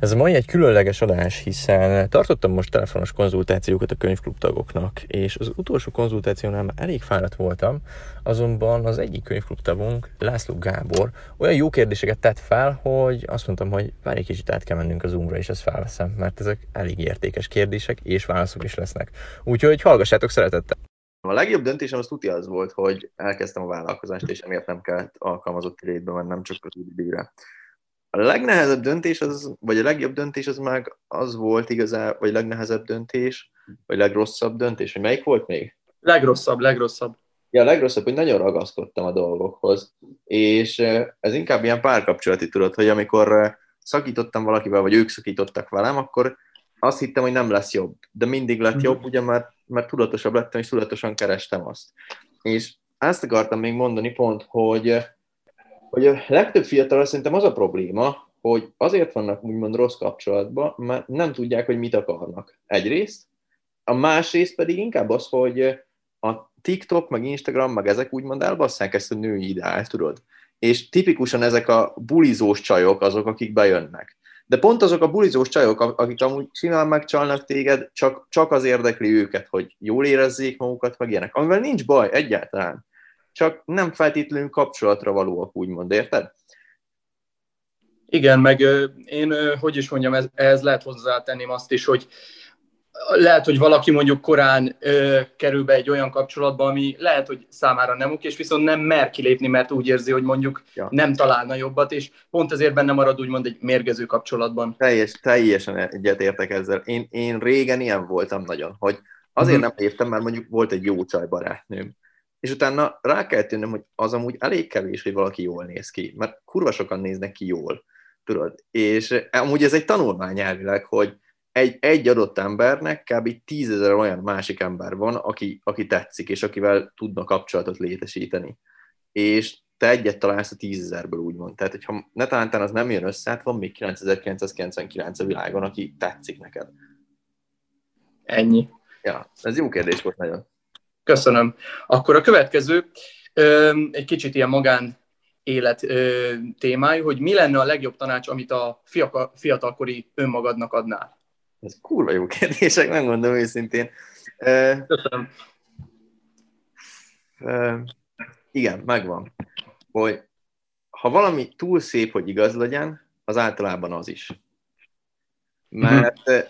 Ez a mai egy különleges adás, hiszen tartottam most telefonos konzultációkat a könyvklub tagoknak, és az utolsó konzultációnál már elég fáradt voltam, azonban az egyik könyvklub tagunk, László Gábor, olyan jó kérdéseket tett fel, hogy azt mondtam, hogy várj egy kicsit át kell mennünk az Zoomra, és ezt felveszem, mert ezek elég értékes kérdések, és válaszok is lesznek. Úgyhogy hallgassátok szeretettel! A legjobb döntésem az tuti az volt, hogy elkezdtem a vállalkozást, és emiatt nem kellett alkalmazott létbe mennem csak az időre. A legnehezebb döntés, az, vagy a legjobb döntés az meg az volt igazán, vagy legnehezebb döntés, vagy legrosszabb döntés, hogy melyik volt még? Legrosszabb, legrosszabb. Ja, a legrosszabb, hogy nagyon ragaszkodtam a dolgokhoz, és ez inkább ilyen párkapcsolati tudod, hogy amikor szakítottam valakivel, vagy ők szakítottak velem, akkor azt hittem, hogy nem lesz jobb, de mindig lett jobb, ugye, mert, mert tudatosabb lettem, és tudatosan kerestem azt. És ezt akartam még mondani pont, hogy hogy a legtöbb fiatal szerintem az a probléma, hogy azért vannak úgymond rossz kapcsolatban, mert nem tudják, hogy mit akarnak. Egyrészt, a másrészt pedig inkább az, hogy a TikTok, meg Instagram, meg ezek úgymond elbasszák ezt a női ideált, tudod? És tipikusan ezek a bulizós csajok azok, akik bejönnek. De pont azok a bulizós csajok, akik amúgy simán megcsalnak téged, csak, csak az érdekli őket, hogy jól érezzék magukat, meg ilyenek. Amivel nincs baj egyáltalán csak nem feltétlenül kapcsolatra valóak, úgymond, érted? Igen, meg én, hogy is mondjam, ez, ehhez lehet hozzátenném azt is, hogy lehet, hogy valaki mondjuk korán ö, kerül be egy olyan kapcsolatba, ami lehet, hogy számára nem oké, és viszont nem mer kilépni, mert úgy érzi, hogy mondjuk ja. nem találna jobbat, és pont ezért benne marad úgymond egy mérgező kapcsolatban. Teljes, teljesen egyetértek ezzel. Én, én régen ilyen voltam nagyon, hogy azért uh-huh. nem léptem, mert mondjuk volt egy jó csaj barátnőm és utána rá kell tűnnöm, hogy az amúgy elég kevés, hogy valaki jól néz ki, mert kurva sokan néznek ki jól, tudod. És amúgy ez egy tanulmány elvileg, hogy egy, egy adott embernek kb. tízezer olyan másik ember van, aki, aki tetszik, és akivel tudna kapcsolatot létesíteni. És te egyet találsz a tízezerből, úgymond. Tehát, hogyha netántán az nem jön össze, hát van még 9999 a világon, aki tetszik neked. Ennyi. Ja, ez jó kérdés volt nagyon. Köszönöm. Akkor a következő egy kicsit ilyen magán élet témájú, hogy mi lenne a legjobb tanács, amit a fiatalkori önmagadnak adnál? Ez kurva jó kérdések, nem mondom őszintén. Köszönöm. Igen, megvan. Hogy ha valami túl szép, hogy igaz legyen, az általában az is. Mert uh-huh.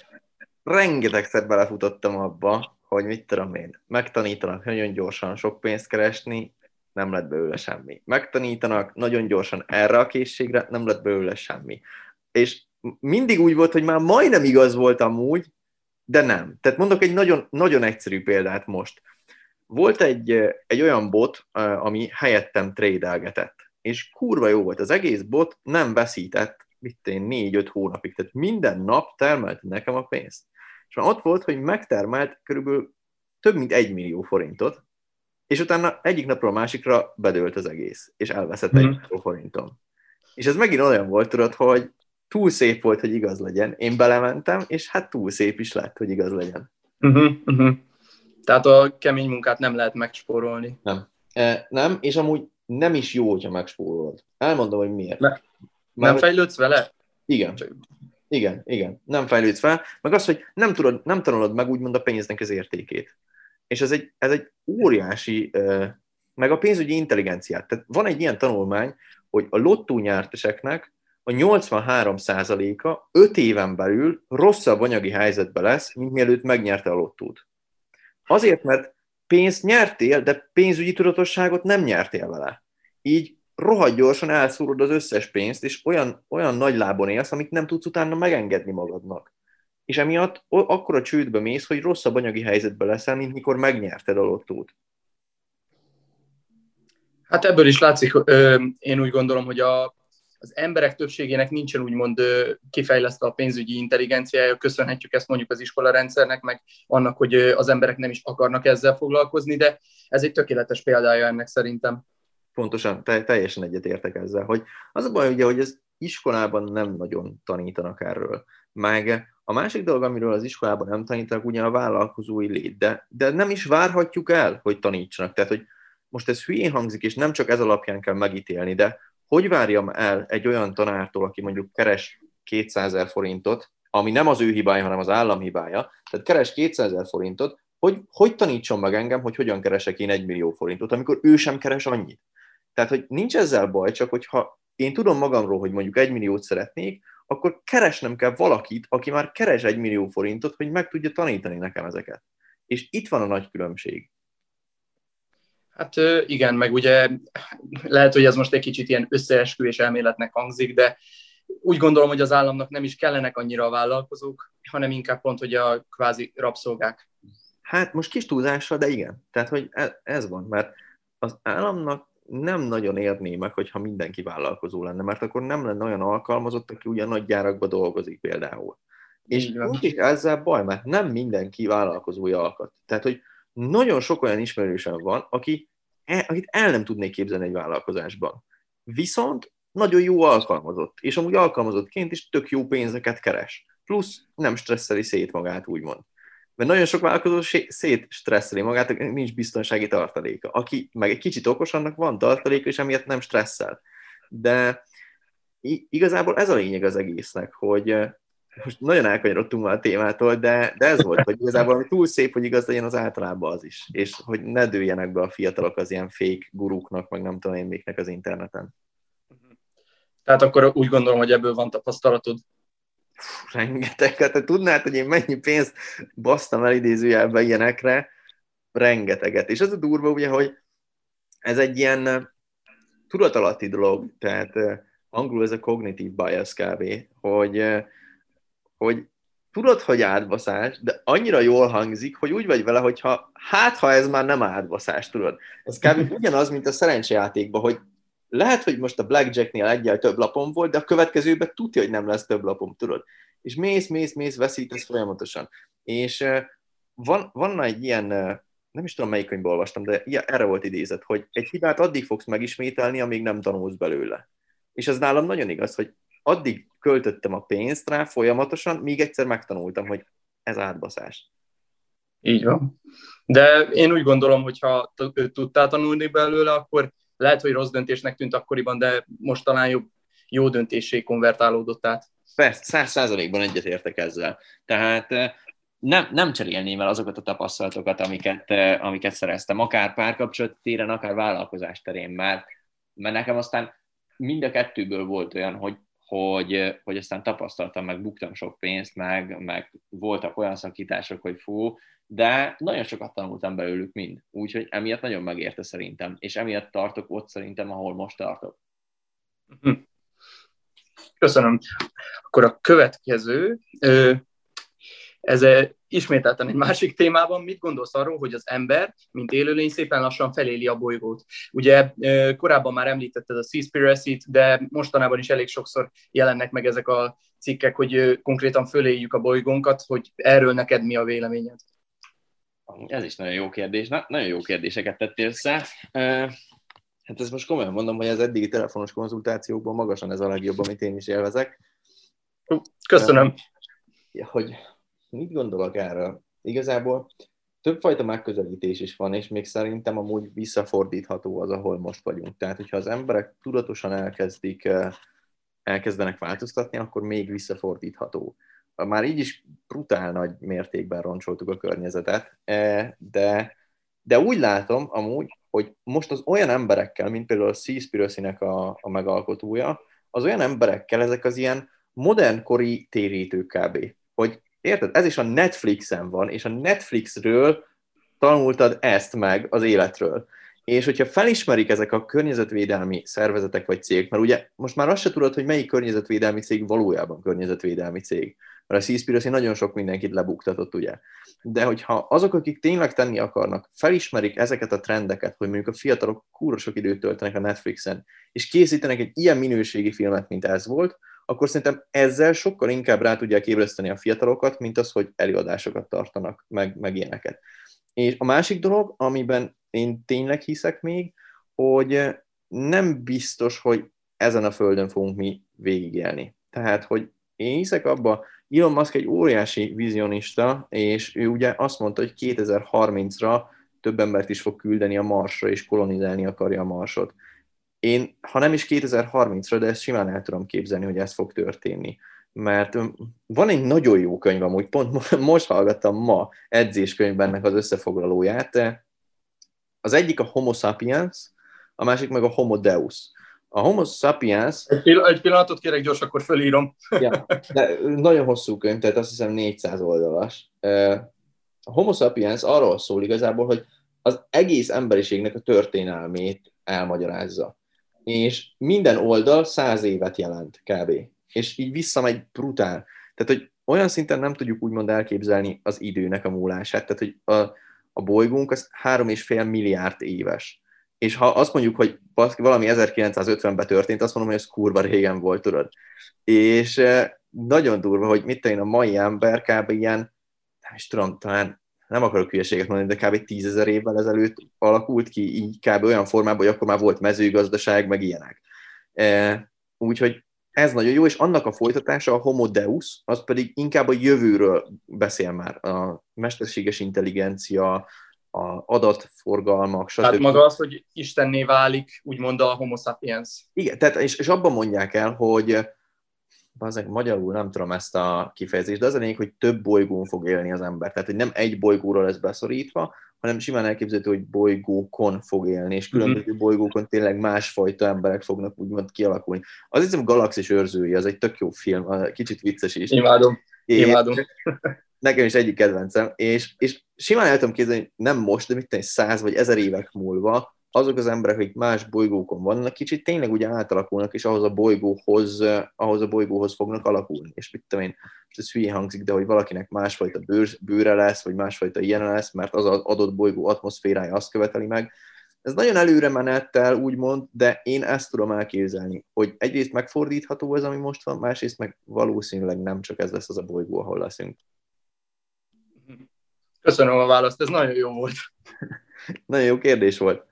rengetegszer belefutottam abba, hogy mit tudom én, megtanítanak nagyon gyorsan sok pénzt keresni, nem lett belőle semmi. Megtanítanak nagyon gyorsan erre a készségre, nem lett belőle semmi. És mindig úgy volt, hogy már majdnem igaz volt amúgy, de nem. Tehát mondok egy nagyon, nagyon egyszerű példát most. Volt egy, egy olyan bot, ami helyettem trédelgetett, és kurva jó volt. Az egész bot nem veszített, mit én, négy-öt hónapig, tehát minden nap termelt nekem a pénzt. És már ott volt, hogy megtermelt körülbelül több mint egy millió forintot, és utána egyik napról a másikra bedőlt az egész, és elveszett mm. egy mhm. millió forintom. És ez megint olyan volt, tudod, hogy túl szép volt, hogy igaz legyen. Én belementem, és hát túl szép is lett, hogy igaz legyen. Uh-huh, uh-huh. Tehát a kemény munkát nem lehet megspórolni. Nem. E, nem, és amúgy nem is jó, hogyha megspórolod. Elmondom, hogy miért. Ne, nem fejlődsz vele? Igen. Csak igen, igen, nem fejlődsz fel, meg az, hogy nem, tudod, nem tanulod meg úgymond a pénznek az értékét. És ez egy, ez egy óriási, meg a pénzügyi intelligenciát. Tehát van egy ilyen tanulmány, hogy a lottó nyerteseknek a 83%-a 5 éven belül rosszabb anyagi helyzetben lesz, mint mielőtt megnyerte a lottót. Azért, mert pénzt nyertél, de pénzügyi tudatosságot nem nyertél vele. Így rohadt gyorsan elszúrod az összes pénzt, és olyan, olyan nagy lábon élsz, amit nem tudsz utána megengedni magadnak. És emiatt akkor a csődbe mész, hogy rosszabb anyagi helyzetben leszel, mint mikor megnyerted a lottót. Hát ebből is látszik, én úgy gondolom, hogy a, az emberek többségének nincsen úgymond kifejlesztve a pénzügyi intelligenciája, köszönhetjük ezt mondjuk az iskola rendszernek, meg annak, hogy az emberek nem is akarnak ezzel foglalkozni, de ez egy tökéletes példája ennek szerintem pontosan, te, teljesen egyetértek ezzel, hogy az a baj ugye, hogy az iskolában nem nagyon tanítanak erről. Meg a másik dolog, amiről az iskolában nem tanítanak, ugye a vállalkozói lét, de, de nem is várhatjuk el, hogy tanítsanak. Tehát, hogy most ez hülyén hangzik, és nem csak ez alapján kell megítélni, de hogy várjam el egy olyan tanártól, aki mondjuk keres 200 ezer forintot, ami nem az ő hibája, hanem az állam hibája, tehát keres 200 ezer forintot, hogy, hogy tanítson meg engem, hogy hogyan keresek én egy millió forintot, amikor ő sem keres annyit. Tehát, hogy nincs ezzel baj, csak hogyha én tudom magamról, hogy mondjuk egy milliót szeretnék, akkor keresnem kell valakit, aki már keres egy millió forintot, hogy meg tudja tanítani nekem ezeket. És itt van a nagy különbség. Hát igen, meg ugye lehet, hogy ez most egy kicsit ilyen összeesküvés elméletnek hangzik, de úgy gondolom, hogy az államnak nem is kellenek annyira a vállalkozók, hanem inkább pont, hogy a kvázi rabszolgák. Hát most kis túlzással, de igen. Tehát, hogy e, ez van, mert az államnak nem nagyon érné meg, hogyha mindenki vállalkozó lenne, mert akkor nem lenne olyan alkalmazott, aki ugyan nagy gyárakba dolgozik például. És úgy is ezzel baj, mert nem mindenki vállalkozói alkat. Tehát, hogy nagyon sok olyan ismerősem van, aki, e, akit el nem tudnék képzelni egy vállalkozásban. Viszont nagyon jó alkalmazott, és amúgy alkalmazottként is tök jó pénzeket keres. Plusz nem stresszeli szét magát, úgymond. Mert nagyon sok vállalkozó szét stresszeli magát, nincs biztonsági tartaléka. Aki meg egy kicsit okos, annak van tartaléka, és emiatt nem stresszel. De igazából ez a lényeg az egésznek, hogy most nagyon elkanyarodtunk már a témától, de, de ez volt, hogy igazából ami túl szép, hogy igaz legyen, az általában az is. És hogy ne dőljenek be a fiatalok az ilyen fake guruknak, meg nem tudom én miknek az interneten. Tehát akkor úgy gondolom, hogy ebből van tapasztalatod. Rengeteg. Hát te tudnád, hogy én mennyi pénzt basztam el idézőjelben ilyenekre? Rengeteget. És az a durva ugye, hogy ez egy ilyen tudatalatti dolog, tehát angolul ez a cognitive bias kb., hogy, hogy tudod, hogy átbaszás, de annyira jól hangzik, hogy úgy vagy vele, hogyha hát, ha ez már nem átbaszás, tudod. Ez kb. ugyanaz, mint a szerencsejátékban, hogy lehet, hogy most a Blackjacknél egyel több lapom volt, de a következőben tudja, hogy nem lesz több lapom, tudod. És mész, mész, mész, veszítesz folyamatosan. És van, van egy ilyen, nem is tudom melyik könyvből olvastam, de erre volt idézet, hogy egy hibát addig fogsz megismételni, amíg nem tanulsz belőle. És ez nálam nagyon igaz, hogy addig költöttem a pénzt rá folyamatosan, míg egyszer megtanultam, hogy ez átbaszás. Így van. De én úgy gondolom, hogy ha tudtál tanulni belőle, akkor lehet, hogy rossz döntésnek tűnt akkoriban, de most talán jobb, jó döntésé konvertálódott át. Persze, száz százalékban egyetértek ezzel. Tehát eh, nem, nem cserélném el azokat a tapasztalatokat, amiket, eh, amiket szereztem, akár párkapcsolat téren, akár vállalkozás terén, mert, mert nekem aztán mind a kettőből volt olyan, hogy, hogy, hogy aztán tapasztaltam, meg buktam sok pénzt, meg, meg voltak olyan szakítások, hogy fú, de nagyon sokat tanultam belőlük mind, úgyhogy emiatt nagyon megérte szerintem, és emiatt tartok ott szerintem, ahol most tartok. Mhm. Köszönöm. Akkor a következő, ez ismételten egy másik témában, mit gondolsz arról, hogy az ember, mint élőlény szépen lassan feléli a bolygót? Ugye korábban már említetted a seaspiracy de mostanában is elég sokszor jelennek meg ezek a cikkek, hogy konkrétan föléljük a bolygónkat, hogy erről neked mi a véleményed? Ez is nagyon jó kérdés. Na, nagyon jó kérdéseket tettél össze. Hát ezt most komolyan mondom, hogy az eddigi telefonos konzultációkban magasan ez a legjobb, amit én is élvezek. Köszönöm. Hogy mit gondolok erről? Igazából többfajta megközelítés is van, és még szerintem amúgy visszafordítható az, ahol most vagyunk. Tehát, hogyha az emberek tudatosan elkezdik, elkezdenek változtatni, akkor még visszafordítható már így is brutál nagy mértékben roncsoltuk a környezetet, e, de, de úgy látom amúgy, hogy most az olyan emberekkel, mint például a Seaspiracy-nek a, a megalkotója, az olyan emberekkel ezek az ilyen modernkori térítők kb. Hogy érted, ez is a Netflixen van, és a Netflixről tanultad ezt meg az életről. És hogyha felismerik ezek a környezetvédelmi szervezetek vagy cégek, mert ugye most már azt se tudod, hogy melyik környezetvédelmi cég valójában környezetvédelmi cég mert a Seaspiracy nagyon sok mindenkit lebuktatott, ugye. De hogyha azok, akik tényleg tenni akarnak, felismerik ezeket a trendeket, hogy mondjuk a fiatalok kúra időt töltenek a Netflixen, és készítenek egy ilyen minőségi filmet, mint ez volt, akkor szerintem ezzel sokkal inkább rá tudják ébreszteni a fiatalokat, mint az, hogy előadásokat tartanak, meg, meg ilyeneket. És a másik dolog, amiben én tényleg hiszek még, hogy nem biztos, hogy ezen a földön fogunk mi végigélni. Tehát, hogy én hiszek abba, Elon Musk egy óriási vizionista, és ő ugye azt mondta, hogy 2030-ra több embert is fog küldeni a Marsra, és kolonizálni akarja a Marsot. Én, ha nem is 2030-ra, de ezt simán el tudom képzelni, hogy ez fog történni. mert van egy nagyon jó könyv, amúgy pont most hallgattam ma edzéskönyvbennek az összefoglalóját. Az egyik a Homo sapiens, a másik meg a Homo Deus. A Homo sapiens... Egy, pill- egy pillanatot kérek, gyors, akkor fölírom. ja, de nagyon hosszú könyv, tehát azt hiszem 400 oldalas. A Homo sapiens arról szól igazából, hogy az egész emberiségnek a történelmét elmagyarázza. És minden oldal száz évet jelent kb. És így visszamegy brutál. Tehát, hogy olyan szinten nem tudjuk úgymond elképzelni az időnek a múlását. Tehát, hogy a, a bolygónk az három és fél milliárd éves és ha azt mondjuk, hogy valami 1950-ben történt, azt mondom, hogy ez kurva régen volt, tudod. És eh, nagyon durva, hogy mit tenni a mai ember kb. ilyen, nem is tudom, talán nem akarok hülyeséget mondani, de kb. tízezer évvel ezelőtt alakult ki így kb. olyan formában, hogy akkor már volt mezőgazdaság, meg ilyenek. E, úgyhogy ez nagyon jó, és annak a folytatása, a Homo Deus, az pedig inkább a jövőről beszél már. A mesterséges intelligencia, a adatforgalmak, stb. Tehát maga az, hogy Istenné válik, úgymond a homo sapiens. Igen, tehát, és, és abban mondják el, hogy bazeg, magyarul nem tudom ezt a kifejezést, de az a lényeg, hogy több bolygón fog élni az ember. Tehát, hogy nem egy bolygóra lesz beszorítva, hanem simán elképzelhető, hogy bolygókon fog élni, és különböző mm-hmm. bolygókon tényleg másfajta emberek fognak úgymond kialakulni. Az hiszem Galaxis őrzői, az egy tök jó film, kicsit vicces is. Imádom. Imádom nekem is egyik kedvencem, és, és simán el tudom képzelni, nem most, de mit tenni, száz vagy ezer évek múlva, azok az emberek, akik más bolygókon vannak, kicsit tényleg ugye átalakulnak, és ahhoz a bolygóhoz, ahhoz a bolygóhoz fognak alakulni. És mit tudom én, most ez hülye hangzik, de hogy valakinek másfajta bőr, bőre lesz, vagy másfajta ilyen lesz, mert az az adott bolygó atmoszférája azt követeli meg. Ez nagyon előre menettel, úgymond, de én ezt tudom elképzelni, hogy egyrészt megfordítható ez, ami most van, másrészt meg valószínűleg nem csak ez lesz az a bolygó, ahol leszünk. Köszönöm a választ, ez nagyon jó volt. nagyon jó kérdés volt.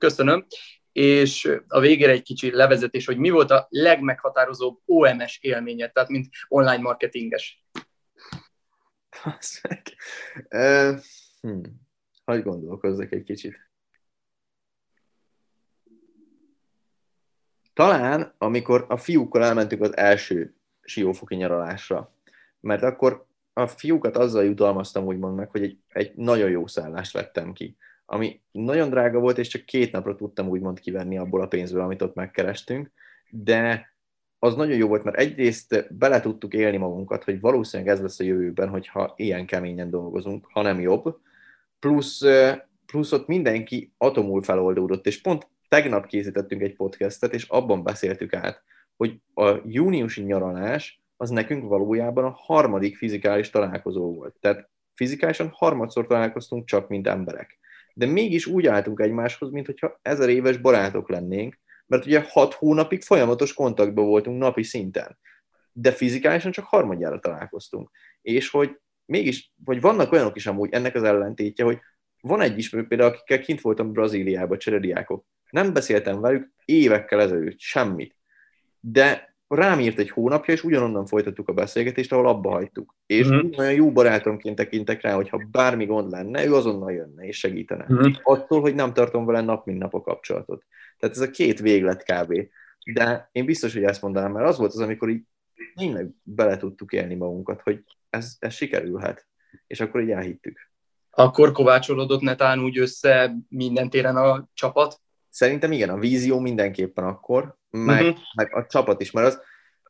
Köszönöm. És a végére egy kicsi levezetés, hogy mi volt a legmeghatározóbb OMS élménye, tehát mint online marketinges. uh, hmm. Hogy gondolkozzak egy kicsit. Talán, amikor a fiúkkal elmentünk az első siófoki nyaralásra, mert akkor a fiúkat azzal jutalmaztam úgymond meg, hogy egy, egy nagyon jó szállást vettem ki, ami nagyon drága volt, és csak két napra tudtam úgymond kivenni abból a pénzből, amit ott megkerestünk, de az nagyon jó volt, mert egyrészt bele tudtuk élni magunkat, hogy valószínűleg ez lesz a jövőben, hogyha ilyen keményen dolgozunk, ha nem jobb, plusz, plusz ott mindenki atomul feloldódott, és pont tegnap készítettünk egy podcastet, és abban beszéltük át, hogy a júniusi nyaralás az nekünk valójában a harmadik fizikális találkozó volt. Tehát fizikálisan harmadszor találkoztunk csak, mint emberek. De mégis úgy álltunk egymáshoz, mintha ezer éves barátok lennénk, mert ugye hat hónapig folyamatos kontaktban voltunk napi szinten. De fizikálisan csak harmadjára találkoztunk. És hogy mégis, vagy vannak olyanok is amúgy, ennek az ellentétje, hogy van egy ismerő például, akikkel kint voltam Brazíliában, cserediákok. Nem beszéltem velük évekkel ezelőtt, semmit. De rám írt egy hónapja, és ugyanonnan folytattuk a beszélgetést, ahol abba hagytuk. És mm. olyan jó barátomként tekintek rá, hogy ha bármi gond lenne, ő azonnal jönne és segítene. Mm. Attól, hogy nem tartom vele nap mint nap a kapcsolatot. Tehát ez a két véglet kb. De én biztos, hogy ezt mondanám, mert az volt az, amikor így tényleg bele tudtuk élni magunkat, hogy ez, ez sikerülhet. És akkor így elhittük. Akkor kovácsolódott netán úgy össze minden téren a csapat? Szerintem igen, a vízió mindenképpen akkor, meg, uh-huh. meg a csapat is, mert az,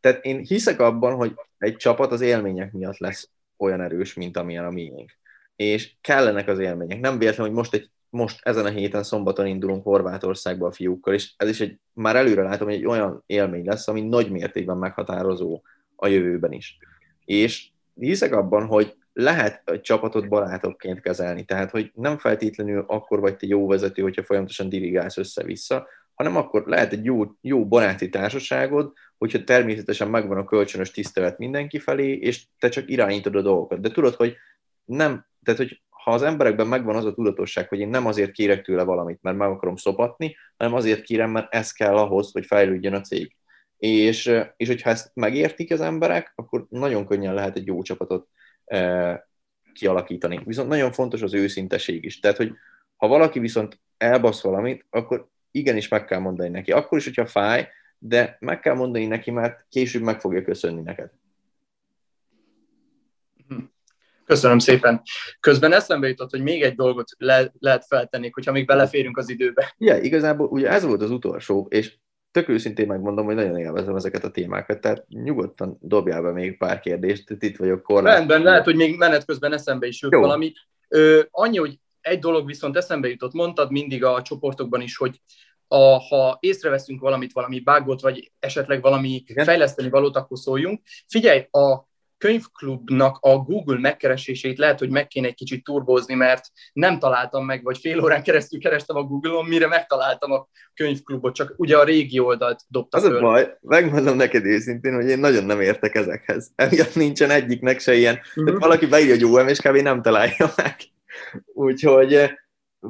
tehát én hiszek abban, hogy egy csapat az élmények miatt lesz olyan erős, mint amilyen a miénk. És kellenek az élmények. Nem véletlen, hogy most, egy, most ezen a héten szombaton indulunk Horvátországba a fiúkkal, és ez is egy, már előre látom, hogy egy olyan élmény lesz, ami nagy mértékben meghatározó a jövőben is. És hiszek abban, hogy lehet egy csapatot barátokként kezelni, tehát hogy nem feltétlenül akkor vagy te jó vezető, hogyha folyamatosan dirigálsz össze-vissza, hanem akkor lehet egy jó, jó baráti társaságod, hogyha természetesen megvan a kölcsönös tisztelet mindenki felé, és te csak irányítod a dolgokat. De tudod, hogy nem, tehát hogy ha az emberekben megvan az a tudatosság, hogy én nem azért kérek tőle valamit, mert meg akarom szopatni, hanem azért kérem, mert ez kell ahhoz, hogy fejlődjön a cég. És, és hogyha ezt megértik az emberek, akkor nagyon könnyen lehet egy jó csapatot e, kialakítani. Viszont nagyon fontos az őszinteség is. Tehát, hogy ha valaki viszont elbasz valamit, akkor igenis meg kell mondani neki. Akkor is, hogyha fáj, de meg kell mondani neki, mert később meg fogja köszönni neked. Köszönöm szépen. Közben eszembe jutott, hogy még egy dolgot le, lehet feltenni, hogyha még beleférünk az időbe. Ja, igazából ugye ez volt az utolsó, és tök őszintén megmondom, hogy nagyon élvezem ezeket a témákat, tehát nyugodtan dobjál be még pár kérdést, itt vagyok korlát. Rendben, lehet, hogy még menet közben eszembe is jut Jó. valami. Ö, annyi, hogy egy dolog viszont eszembe jutott, mondtad mindig a csoportokban is, hogy a, ha észreveszünk valamit, valami bágot, vagy esetleg valami Igen. fejleszteni valót, akkor szóljunk. Figyelj, a könyvklubnak a Google megkeresését lehet, hogy meg kéne egy kicsit turbózni, mert nem találtam meg, vagy fél órán keresztül kerestem a Google-on, mire megtaláltam a könyvklubot, csak ugye a régi oldalt dobta Az föl. a baj, megmondom neked őszintén, hogy én nagyon nem értek ezekhez. Emiatt nincsen egyiknek se ilyen. Uh-huh. Tehát mhm. valaki beírja, hogy UM, és kb. nem találja meg. Úgyhogy eh,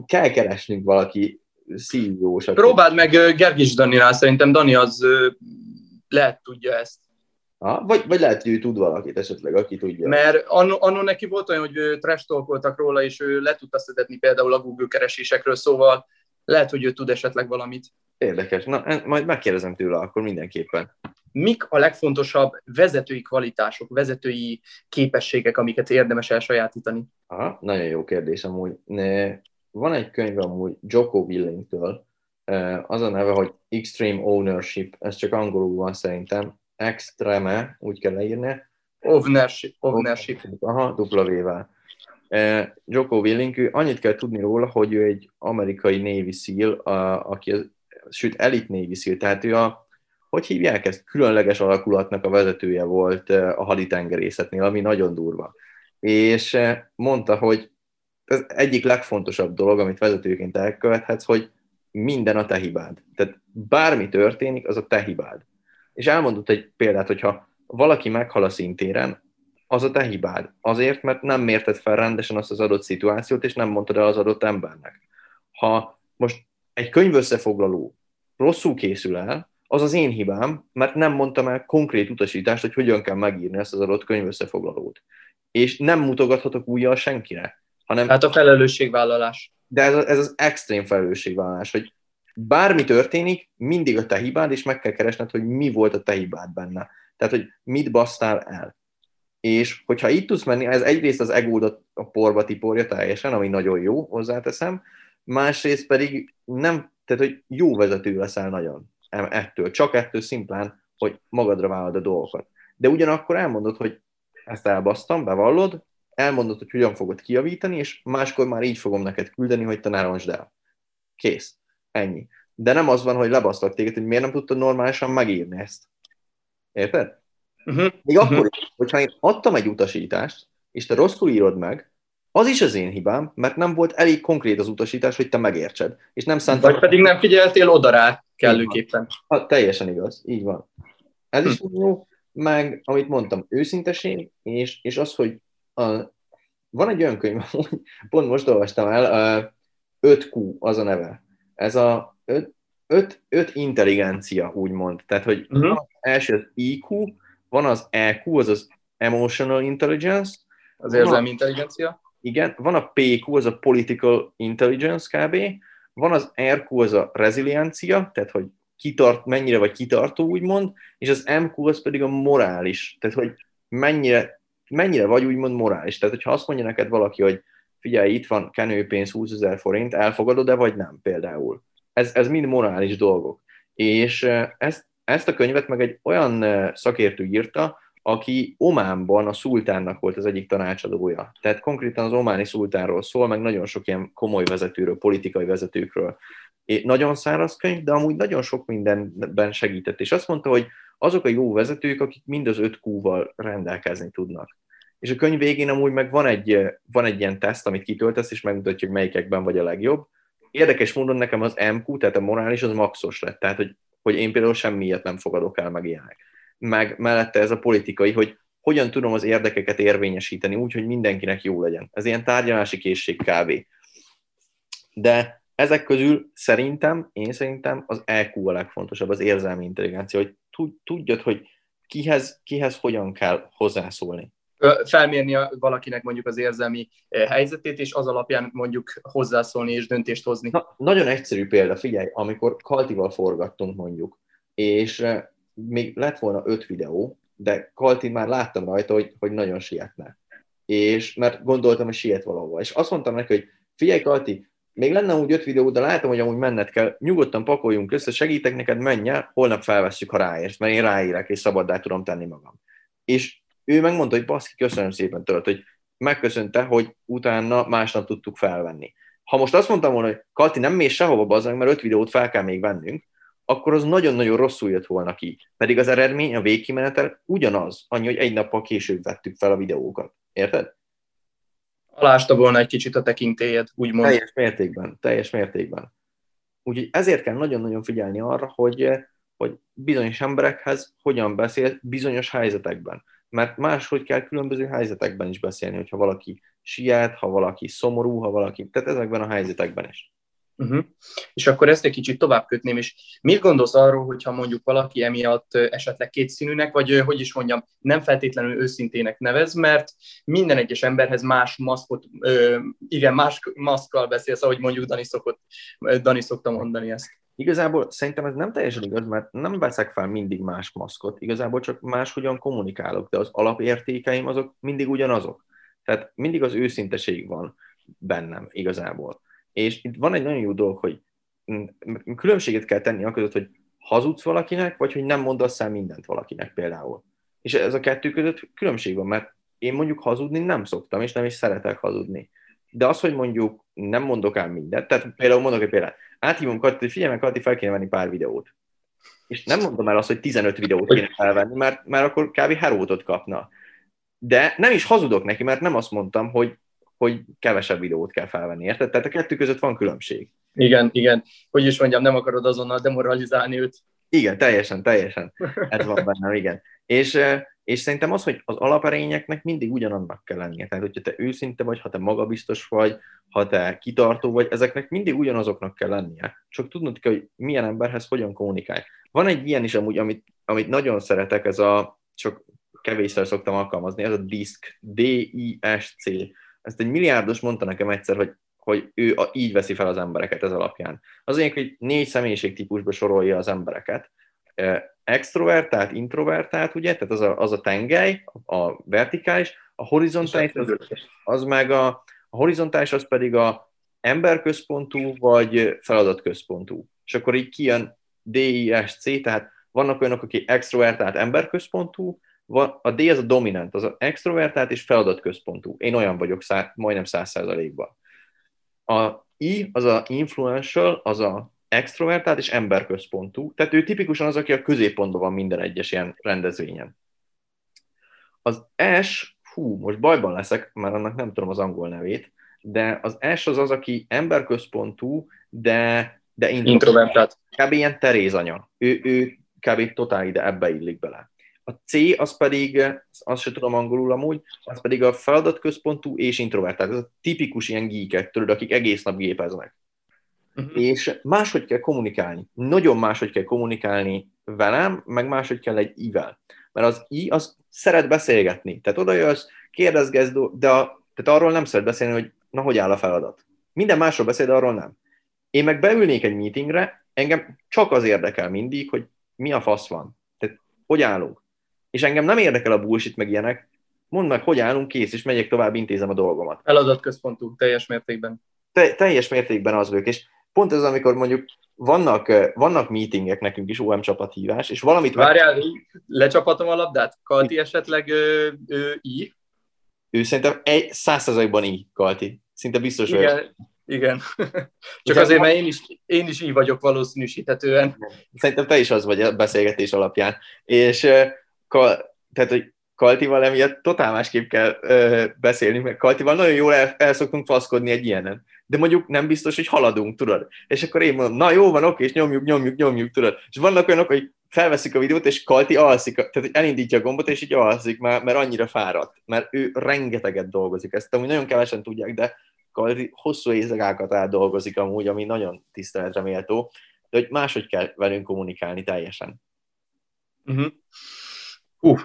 kell keresnünk valaki ceo Próbáld meg eh, Gergis Daninál, szerintem Dani az eh, lehet tudja ezt. Ha? Vagy, vagy lehet, hogy ő tud valakit esetleg, aki tudja. Mert anno, anno neki volt olyan, hogy trash róla, és ő le tudta szedetni például a Google keresésekről, szóval lehet, hogy ő tud esetleg valamit. Érdekes. Na, majd megkérdezem tőle akkor mindenképpen. Mik a legfontosabb vezetői kvalitások, vezetői képességek, amiket érdemes elsajátítani? Aha, nagyon jó kérdés amúgy. Van egy könyv amúgy Joko Willingtől, az a neve, hogy Extreme Ownership, ez csak angolul van szerintem, extreme, úgy kell leírni. Ownership. ownership. Aha, dupla V-vel. Eh, Joko Willink, annyit kell tudni róla, hogy ő egy amerikai Navy SEAL, a, aki, az, sőt, elit Navy SEAL, tehát ő a, hogy hívják ezt, különleges alakulatnak a vezetője volt eh, a haditengerészetnél, ami nagyon durva. És eh, mondta, hogy ez egyik legfontosabb dolog, amit vezetőként elkövethetsz, hogy minden a te hibád. Tehát bármi történik, az a te hibád és elmondott egy példát, hogyha valaki meghal a szintéren, az a te hibád. Azért, mert nem mérted fel rendesen azt az adott szituációt, és nem mondtad el az adott embernek. Ha most egy könyv összefoglaló rosszul készül el, az az én hibám, mert nem mondtam el konkrét utasítást, hogy hogyan kell megírni ezt az adott könyv összefoglalót. És nem mutogathatok újjal senkire. Hanem, hát a felelősségvállalás. De ez, ez az extrém felelősségvállalás, hogy bármi történik, mindig a te hibád, és meg kell keresned, hogy mi volt a te hibád benne. Tehát, hogy mit basztál el. És hogyha itt tudsz menni, ez egyrészt az egódat a porba tiporja teljesen, ami nagyon jó, hozzáteszem, másrészt pedig nem, tehát, hogy jó vezető leszel nagyon ettől, csak ettől szimplán, hogy magadra vállalod a dolgokat. De ugyanakkor elmondod, hogy ezt elbasztam, bevallod, elmondod, hogy hogyan fogod kiavítani, és máskor már így fogom neked küldeni, hogy te ne el. Kész. Ennyi. De nem az van, hogy lebasztak téged, hogy miért nem tudtad normálisan megírni ezt. Érted? Uh-huh. Még uh-huh. akkor is, hogyha én adtam egy utasítást, és te rosszul írod meg, az is az én hibám, mert nem volt elég konkrét az utasítás, hogy te megértsed. És nem szántam... Vagy pedig nem figyeltél oda rá kellőképpen. Ha, teljesen igaz, így van. Ez is hm. jó, meg amit mondtam, őszinteség, és, és az, hogy a, van egy olyan könyv, pont most olvastam el, a 5Q az a neve ez a öt, öt, öt intelligencia, úgymond. Tehát, hogy uh-huh. van az első az IQ, van az EQ, az az Emotional Intelligence. Az érzelmi intelligencia. Igen, van a PQ, az a Political Intelligence kb. Van az RQ, az a reziliencia, tehát, hogy kitart, mennyire vagy kitartó, úgymond, és az MQ az pedig a morális, tehát, hogy mennyire, mennyire vagy úgymond morális. Tehát, hogyha azt mondja neked valaki, hogy figyelj, itt van kenőpénz 20 ezer forint, elfogadod-e, vagy nem például. Ez, ez mind morális dolgok. És ezt, ezt a könyvet meg egy olyan szakértő írta, aki Ománban a szultánnak volt az egyik tanácsadója. Tehát konkrétan az ománi szultánról szól, meg nagyon sok ilyen komoly vezetőről, politikai vezetőkről. É, nagyon száraz könyv, de amúgy nagyon sok mindenben segített. És azt mondta, hogy azok a jó vezetők, akik mind az öt kúval rendelkezni tudnak és a könyv végén amúgy meg van egy, van egy ilyen teszt, amit kitöltesz, és megmutatja, hogy melyikekben vagy a legjobb. Érdekes módon nekem az MQ, tehát a morális, az maxos lett, tehát hogy, hogy én például semmiért nem fogadok el meg ilyenek. Meg mellette ez a politikai, hogy hogyan tudom az érdekeket érvényesíteni úgy, hogy mindenkinek jó legyen. Ez ilyen tárgyalási készség kb. De ezek közül szerintem, én szerintem az EQ a legfontosabb, az érzelmi intelligencia, hogy tudjad, hogy kihez, kihez hogyan kell hozzászólni felmérni valakinek mondjuk az érzelmi helyzetét, és az alapján mondjuk hozzászólni és döntést hozni. Na, nagyon egyszerű példa, figyelj, amikor Kaltival forgattunk mondjuk, és még lett volna öt videó, de Kalti már láttam rajta, hogy, hogy nagyon sietne. És mert gondoltam, hogy siet valahova. És azt mondtam neki, hogy figyelj Kalti, még lenne úgy öt videó, de látom, hogy amúgy menned kell, nyugodtan pakoljunk össze, segítek neked, menj el, holnap felvesszük, ha ráérsz, mert én ráérek, és szabaddá tudom tenni magam. És ő megmondta, hogy baszki, köszönöm szépen tőled, hogy megköszönte, hogy utána másnap tudtuk felvenni. Ha most azt mondtam volna, hogy Kalti, nem mész sehova, bazdmeg, mert öt videót fel kell még vennünk, akkor az nagyon-nagyon rosszul jött volna ki. Pedig az eredmény, a végkimenetel ugyanaz, annyi, hogy egy nappal később vettük fel a videókat. Érted? Alásta volna egy kicsit a tekintélyed, úgymond. Teljes mértékben, teljes mértékben. Úgyhogy ezért kell nagyon-nagyon figyelni arra, hogy, hogy bizonyos emberekhez hogyan beszél bizonyos helyzetekben. Mert máshogy kell különböző helyzetekben is beszélni, hogyha valaki siet, ha valaki szomorú, ha valaki... Tehát ezekben a helyzetekben is. Uh-huh. És akkor ezt egy kicsit tovább kötném, és mit gondolsz arról, hogyha mondjuk valaki emiatt esetleg kétszínűnek, vagy hogy is mondjam, nem feltétlenül őszintének nevez, mert minden egyes emberhez más maszkot, igen, más maszkkal beszélsz, ahogy mondjuk Dani, szokott, Dani szokta mondani ezt. Igazából szerintem ez nem teljesen igaz, mert nem veszek fel mindig más maszkot, igazából csak máshogyan kommunikálok, de az alapértékeim azok mindig ugyanazok. Tehát mindig az őszinteség van bennem igazából. És itt van egy nagyon jó dolog, hogy különbséget kell tenni a között, hogy hazudsz valakinek, vagy hogy nem mondasz el mindent valakinek például. És ez a kettő között különbség van, mert én mondjuk hazudni nem szoktam, és nem is szeretek hazudni. De az, hogy mondjuk nem mondok el mindent, tehát például mondok egy példát, áthívom Kati, hogy figyelj meg, Kati, fel kéne venni pár videót. És nem mondom el azt, hogy 15 videót kéne felvenni, mert, mert akkor kb. herótot kapna. De nem is hazudok neki, mert nem azt mondtam, hogy hogy kevesebb videót kell felvenni, érted? Tehát a kettő között van különbség. Igen, igen. Hogy is mondjam, nem akarod azonnal demoralizálni őt. Igen, teljesen, teljesen. Ez van bennem, igen. És, és szerintem az, hogy az alaperényeknek mindig ugyanannak kell lennie. Tehát, hogyha te őszinte vagy, ha te magabiztos vagy, ha te kitartó vagy, ezeknek mindig ugyanazoknak kell lennie. Csak tudnod kell, hogy milyen emberhez hogyan kommunikálj. Van egy ilyen is amúgy, amit, amit nagyon szeretek, ez a, csak kevésszer szoktam alkalmazni, ez a DISC, D-I-S-C ezt egy milliárdos mondta nekem egyszer, hogy, hogy ő a, így veszi fel az embereket ez alapján. Az lényeg, hogy négy személyiségtípusba sorolja az embereket. Extrovertált, introvertált, ugye, tehát az a, az a tengely, a vertikális, a horizontális, az, az meg a, a horizontális, az pedig a emberközpontú, vagy feladatközpontú. És akkor így kijön DISC, tehát vannak olyanok, akik extrovertált emberközpontú, a D az a dominant, az extrovertált és feladatközpontú. Én olyan vagyok szá, majdnem száz százalékban. A I az a influential, az a extrovertált és emberközpontú. Tehát ő tipikusan az, aki a középpontban van minden egyes ilyen rendezvényen. Az S, hú, most bajban leszek, mert annak nem tudom az angol nevét, de az S az az, aki emberközpontú, de, de introvertált. Kb. ilyen Teréz anya. Ő, ő kb. totál ide ebbe illik bele. A C az pedig, azt sem tudom angolul amúgy, az pedig a feladatközpontú és introvertált. Ez a tipikus ilyen geekek, tudod, akik egész nap gépeznek. Uh-huh. És máshogy kell kommunikálni. Nagyon máshogy kell kommunikálni velem, meg máshogy kell egy I-vel. Mert az I, az szeret beszélgetni. Tehát oda jössz, kérdezgetsz, de a, tehát arról nem szeret beszélni, hogy na, hogy áll a feladat. Minden másról beszél, de arról nem. Én meg beülnék egy meetingre, engem csak az érdekel mindig, hogy mi a fasz van. Tehát hogy állunk és engem nem érdekel a bullshit meg ilyenek, mondd meg, hogy állunk, kész, és megyek tovább, intézem a dolgomat. Feladatközpontú, teljes mértékben. Te, teljes mértékben az vagyok, és pont ez, amikor mondjuk vannak, vannak meetingek nekünk is, OM csapathívás, és valamit... Várjál, meg... lecsapatom a labdát? Kalti esetleg ö, ö, I? Ő szerintem egy százszerzalékban I, Kalti. Szinte biztos Igen. Igen. Csak azért, mert én is, én is így vagyok valószínűsíthetően. Szerintem te is az vagy a beszélgetés alapján. És tehát, hogy Kaltival emiatt totál másképp kell ö, beszélni, mert Kaltival nagyon jól el, el szoktunk faszkodni egy ilyenen. De mondjuk nem biztos, hogy haladunk, tudod? És akkor én mondom, na jó van, oké, és nyomjuk, nyomjuk, nyomjuk, tudod? És vannak olyanok, hogy felveszik a videót, és Kalti alszik, tehát elindítja a gombot, és így alszik, mert, mert annyira fáradt. Mert ő rengeteget dolgozik. Ezt amúgy nagyon kevesen tudják, de Kalti hosszú éjszakákat átdolgozik amúgy, ami nagyon tiszteletre méltó, de hogy máshogy kell velünk kommunikálni teljesen. Uh-huh. Hú,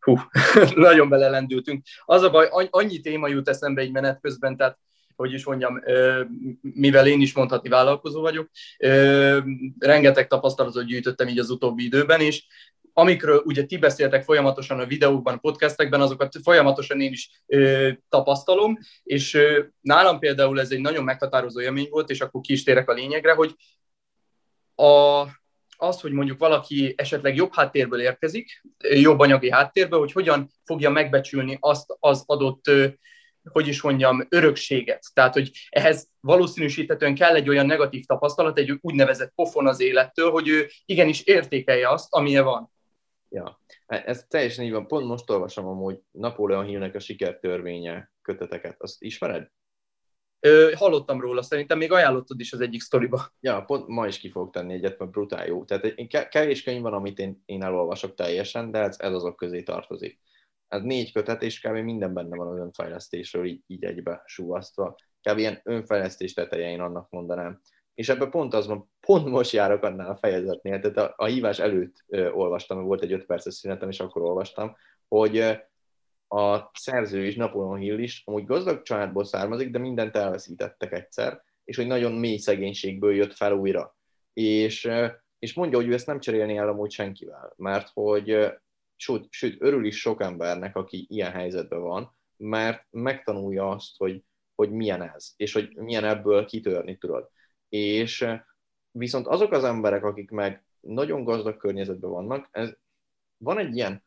hú, nagyon belelendültünk. Az a baj, annyi téma jut eszembe egy menet közben, tehát hogy is mondjam, mivel én is mondhatni vállalkozó vagyok, rengeteg tapasztalatot gyűjtöttem így az utóbbi időben, és amikről ugye ti beszéltek folyamatosan a videókban, a podcastekben, azokat folyamatosan én is ö, tapasztalom, és ö, nálam például ez egy nagyon meghatározó élmény volt, és akkor ki is térek a lényegre, hogy a, az, hogy mondjuk valaki esetleg jobb háttérből érkezik, jobb anyagi háttérből, hogy hogyan fogja megbecsülni azt az adott hogy is mondjam, örökséget. Tehát, hogy ehhez valószínűsíthetően kell egy olyan negatív tapasztalat, egy úgynevezett pofon az élettől, hogy ő igenis értékelje azt, amilyen van. Ja, ez teljesen így van. Pont most olvasom amúgy Napóleon Hillnek a sikertörvénye köteteket. Azt ismered? Ö, hallottam róla, szerintem még ajánlottad is az egyik sztoriba. Ja, pont ma is ki fog tenni egyet, mert brutál jó. Tehát kevés könyv van, amit én, én elolvasok teljesen, de ez, ez azok közé tartozik. Ez négy kötet, és kb. minden benne van az önfejlesztésről így, így egybe súvasztva. Kb. ilyen önfejlesztés teteje, én annak mondanám. És ebben pont az van, pont most járok annál a fejezetnél, tehát a, a hívás előtt ö, olvastam, volt egy öt perces szünetem, és akkor olvastam, hogy a szerző is, Napoleon Hill is, amúgy gazdag családból származik, de mindent elveszítettek egyszer, és hogy nagyon mély szegénységből jött fel újra. És, és mondja, hogy ő ezt nem cserélni el amúgy senkivel, mert hogy sőt, sőt, örül is sok embernek, aki ilyen helyzetben van, mert megtanulja azt, hogy, hogy milyen ez, és hogy milyen ebből kitörni tudod. És viszont azok az emberek, akik meg nagyon gazdag környezetben vannak, ez, van egy ilyen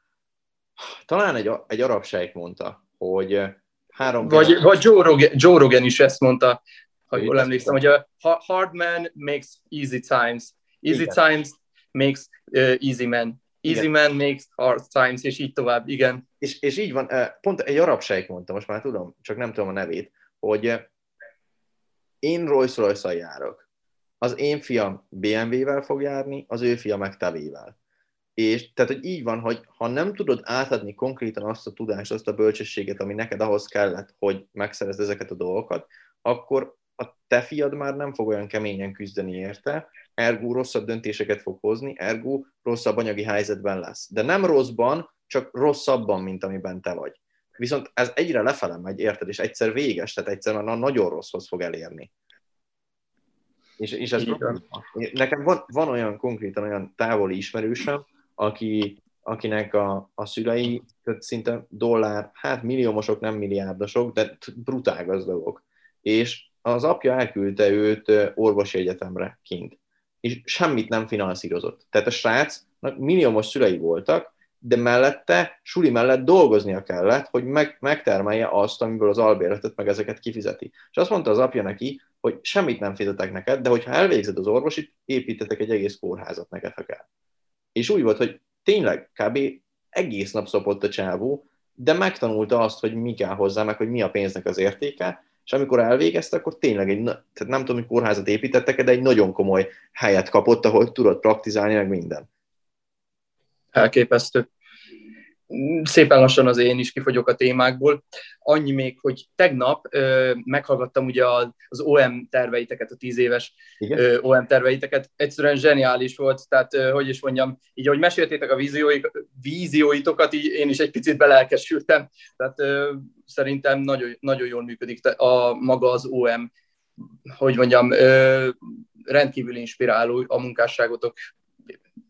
talán egy, egy arab sejk mondta, hogy három... Vagy, vagy Joe, Rogan, Joe Rogan is ezt mondta, ha jól emlékszem, hogy a hard man makes easy times. Easy igen. times makes uh, easy man. Easy igen. man makes hard times, és így tovább, igen. És, és így van, pont egy arab sejk mondta, most már tudom, csak nem tudom a nevét, hogy én Rolls royce járok. Az én fiam BMW-vel fog járni, az ő fia meg tevével. És tehát, hogy így van, hogy ha nem tudod átadni konkrétan azt a tudást, azt a bölcsességet, ami neked ahhoz kellett, hogy megszerezd ezeket a dolgokat, akkor a te fiad már nem fog olyan keményen küzdeni érte, ergo rosszabb döntéseket fog hozni, ergo rosszabb anyagi helyzetben lesz. De nem rosszban, csak rosszabban, mint amiben te vagy. Viszont ez egyre lefele megy, érted, és egyszer véges, tehát egyszer már nagyon rosszhoz fog elérni. És, és ez Nekem van, van olyan konkrétan olyan távoli ismerősöm, aki, akinek a, a szülei tehát szinte dollár, hát milliómosok, nem milliárdosok, de brutál gazdagok. És az apja elküldte őt orvosi egyetemre kint. És semmit nem finanszírozott. Tehát a srácnak milliómos szülei voltak, de mellette, suli mellett dolgoznia kellett, hogy meg, megtermelje azt, amiből az albérletet meg ezeket kifizeti. És azt mondta az apja neki, hogy semmit nem fizetek neked, de hogyha elvégzed az orvosit, építetek egy egész kórházat neked, ha kell. És úgy volt, hogy tényleg kb. egész nap szopott a csávó, de megtanulta azt, hogy mi kell hozzá, meg hogy mi a pénznek az értéke, és amikor elvégezte, akkor tényleg egy, tehát nem tudom, hogy kórházat építettek, de egy nagyon komoly helyet kapott, ahol tudott praktizálni, meg minden. Elképesztő szépen lassan az én is kifogyok a témákból. Annyi még, hogy tegnap ö, meghallgattam ugye az OM terveiteket, a tíz éves ö, OM terveiteket. Egyszerűen zseniális volt, tehát ö, hogy is mondjam, így ahogy meséltétek a vízióitokat, így én is egy picit belelkesültem. Tehát ö, szerintem nagyon, nagyon jól működik a maga az OM, hogy mondjam, ö, rendkívül inspiráló a munkásságotok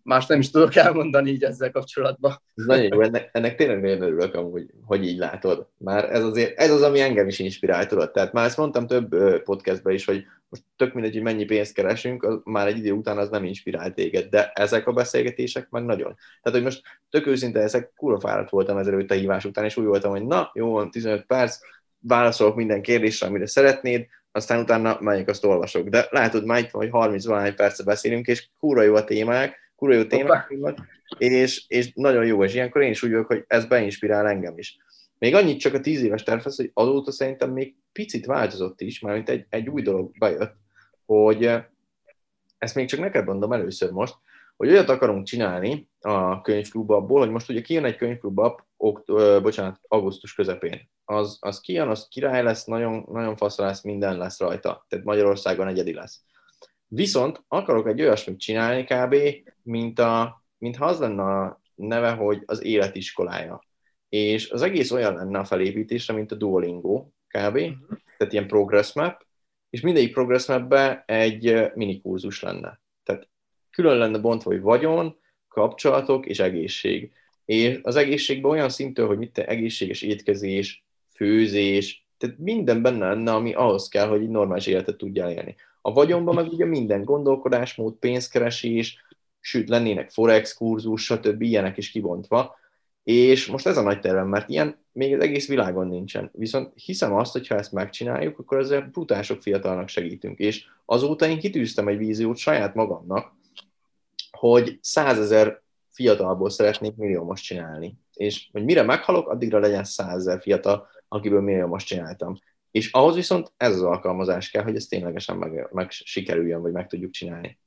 más nem is tudok elmondani így ezzel kapcsolatban. Ez nagyon jó, ennek, ennek tényleg nagyon örülök amúgy, hogy így látod. Már ez, azért, ez az, ami engem is inspirál, tudod. Tehát már ezt mondtam több podcastben is, hogy most tök mindegy, hogy mennyi pénzt keresünk, az, már egy idő után az nem inspirál téged, de ezek a beszélgetések meg nagyon. Tehát, hogy most tök őszinte ezek, kurva fáradt voltam ezelőtt a hívás után, és úgy voltam, hogy na, jó van, 15 perc, válaszolok minden kérdésre, amire szeretnéd, aztán utána megyek, azt olvasok. De látod, már itt vagy 30 valány perce beszélünk, és kurva jó a témák, kurva jó témák és, és nagyon jó, és ilyenkor én is úgy vagyok, hogy ez beinspirál engem is. Még annyit csak a tíz éves tervez, hogy azóta szerintem még picit változott is, mint egy, egy új dolog bejött, hogy eh, ezt még csak neked mondom először most, hogy olyat akarunk csinálni a könyvklub abból, hogy most ugye kijön egy könyvklub app, okt, ö, bocsánat, augusztus közepén. Az, az kijön, az király lesz, nagyon, nagyon fasz lesz, minden lesz rajta. Tehát Magyarországon egyedi lesz. Viszont akarok egy olyasmit csinálni kb., mint, a, mint ha az lenne a neve, hogy az életiskolája. És az egész olyan lenne a felépítésre, mint a Duolingo kb., uh-huh. tehát ilyen progress map, és mindegyik progress mapbe egy mini kurzus lenne. Tehát külön lenne bontva, hogy vagyon, kapcsolatok és egészség. És az egészségben olyan szintű, hogy mit te egészséges étkezés, főzés, tehát minden benne lenne, ami ahhoz kell, hogy egy normális életet tudjál élni. A vagyonban meg ugye minden gondolkodásmód, pénzkeresés, sőt lennének forex kurzus, stb. ilyenek is kibontva, és most ez a nagy tervem, mert ilyen még az egész világon nincsen. Viszont hiszem azt, hogy ha ezt megcsináljuk, akkor ezzel brutál fiatalnak segítünk. És azóta én kitűztem egy víziót saját magamnak, hogy százezer fiatalból szeretnék milliómos csinálni. És hogy mire meghalok, addigra legyen százezer fiatal, akiből milliómos csináltam. És ahhoz viszont ez az alkalmazás kell, hogy ez ténylegesen meg, meg sikerüljön, vagy meg tudjuk csinálni.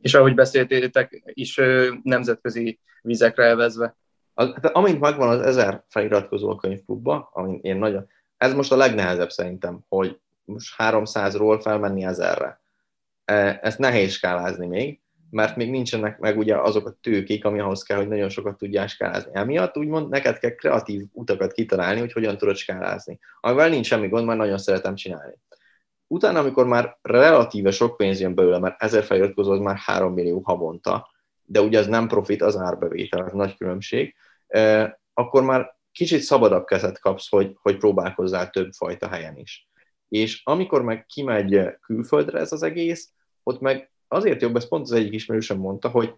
És ahogy beszéltétek, is nemzetközi vizekre elvezve. Az, tehát amint megvan az ezer feliratkozó a könyvklubba, amin én nagyon, ez most a legnehezebb szerintem, hogy most 300-ról felmenni ezerre. E, ezt nehéz skálázni még, mert még nincsenek meg ugye azok a tőkék, ami ahhoz kell, hogy nagyon sokat tudjál skálázni. Emiatt úgymond neked kell kreatív utakat kitalálni, hogy hogyan tudod skálázni. Amivel nincs semmi gond, mert nagyon szeretem csinálni. Utána, amikor már relatíve sok pénz jön belőle, mert ezer feliratkozó az már 3 millió havonta, de ugye ez nem profit, az árbevétel, az nagy különbség, akkor már kicsit szabadabb kezet kapsz, hogy, hogy próbálkozzál több fajta helyen is. És amikor meg kimegy külföldre ez az egész, ott meg azért jobb, ezt pont az egyik ismerősem mondta, hogy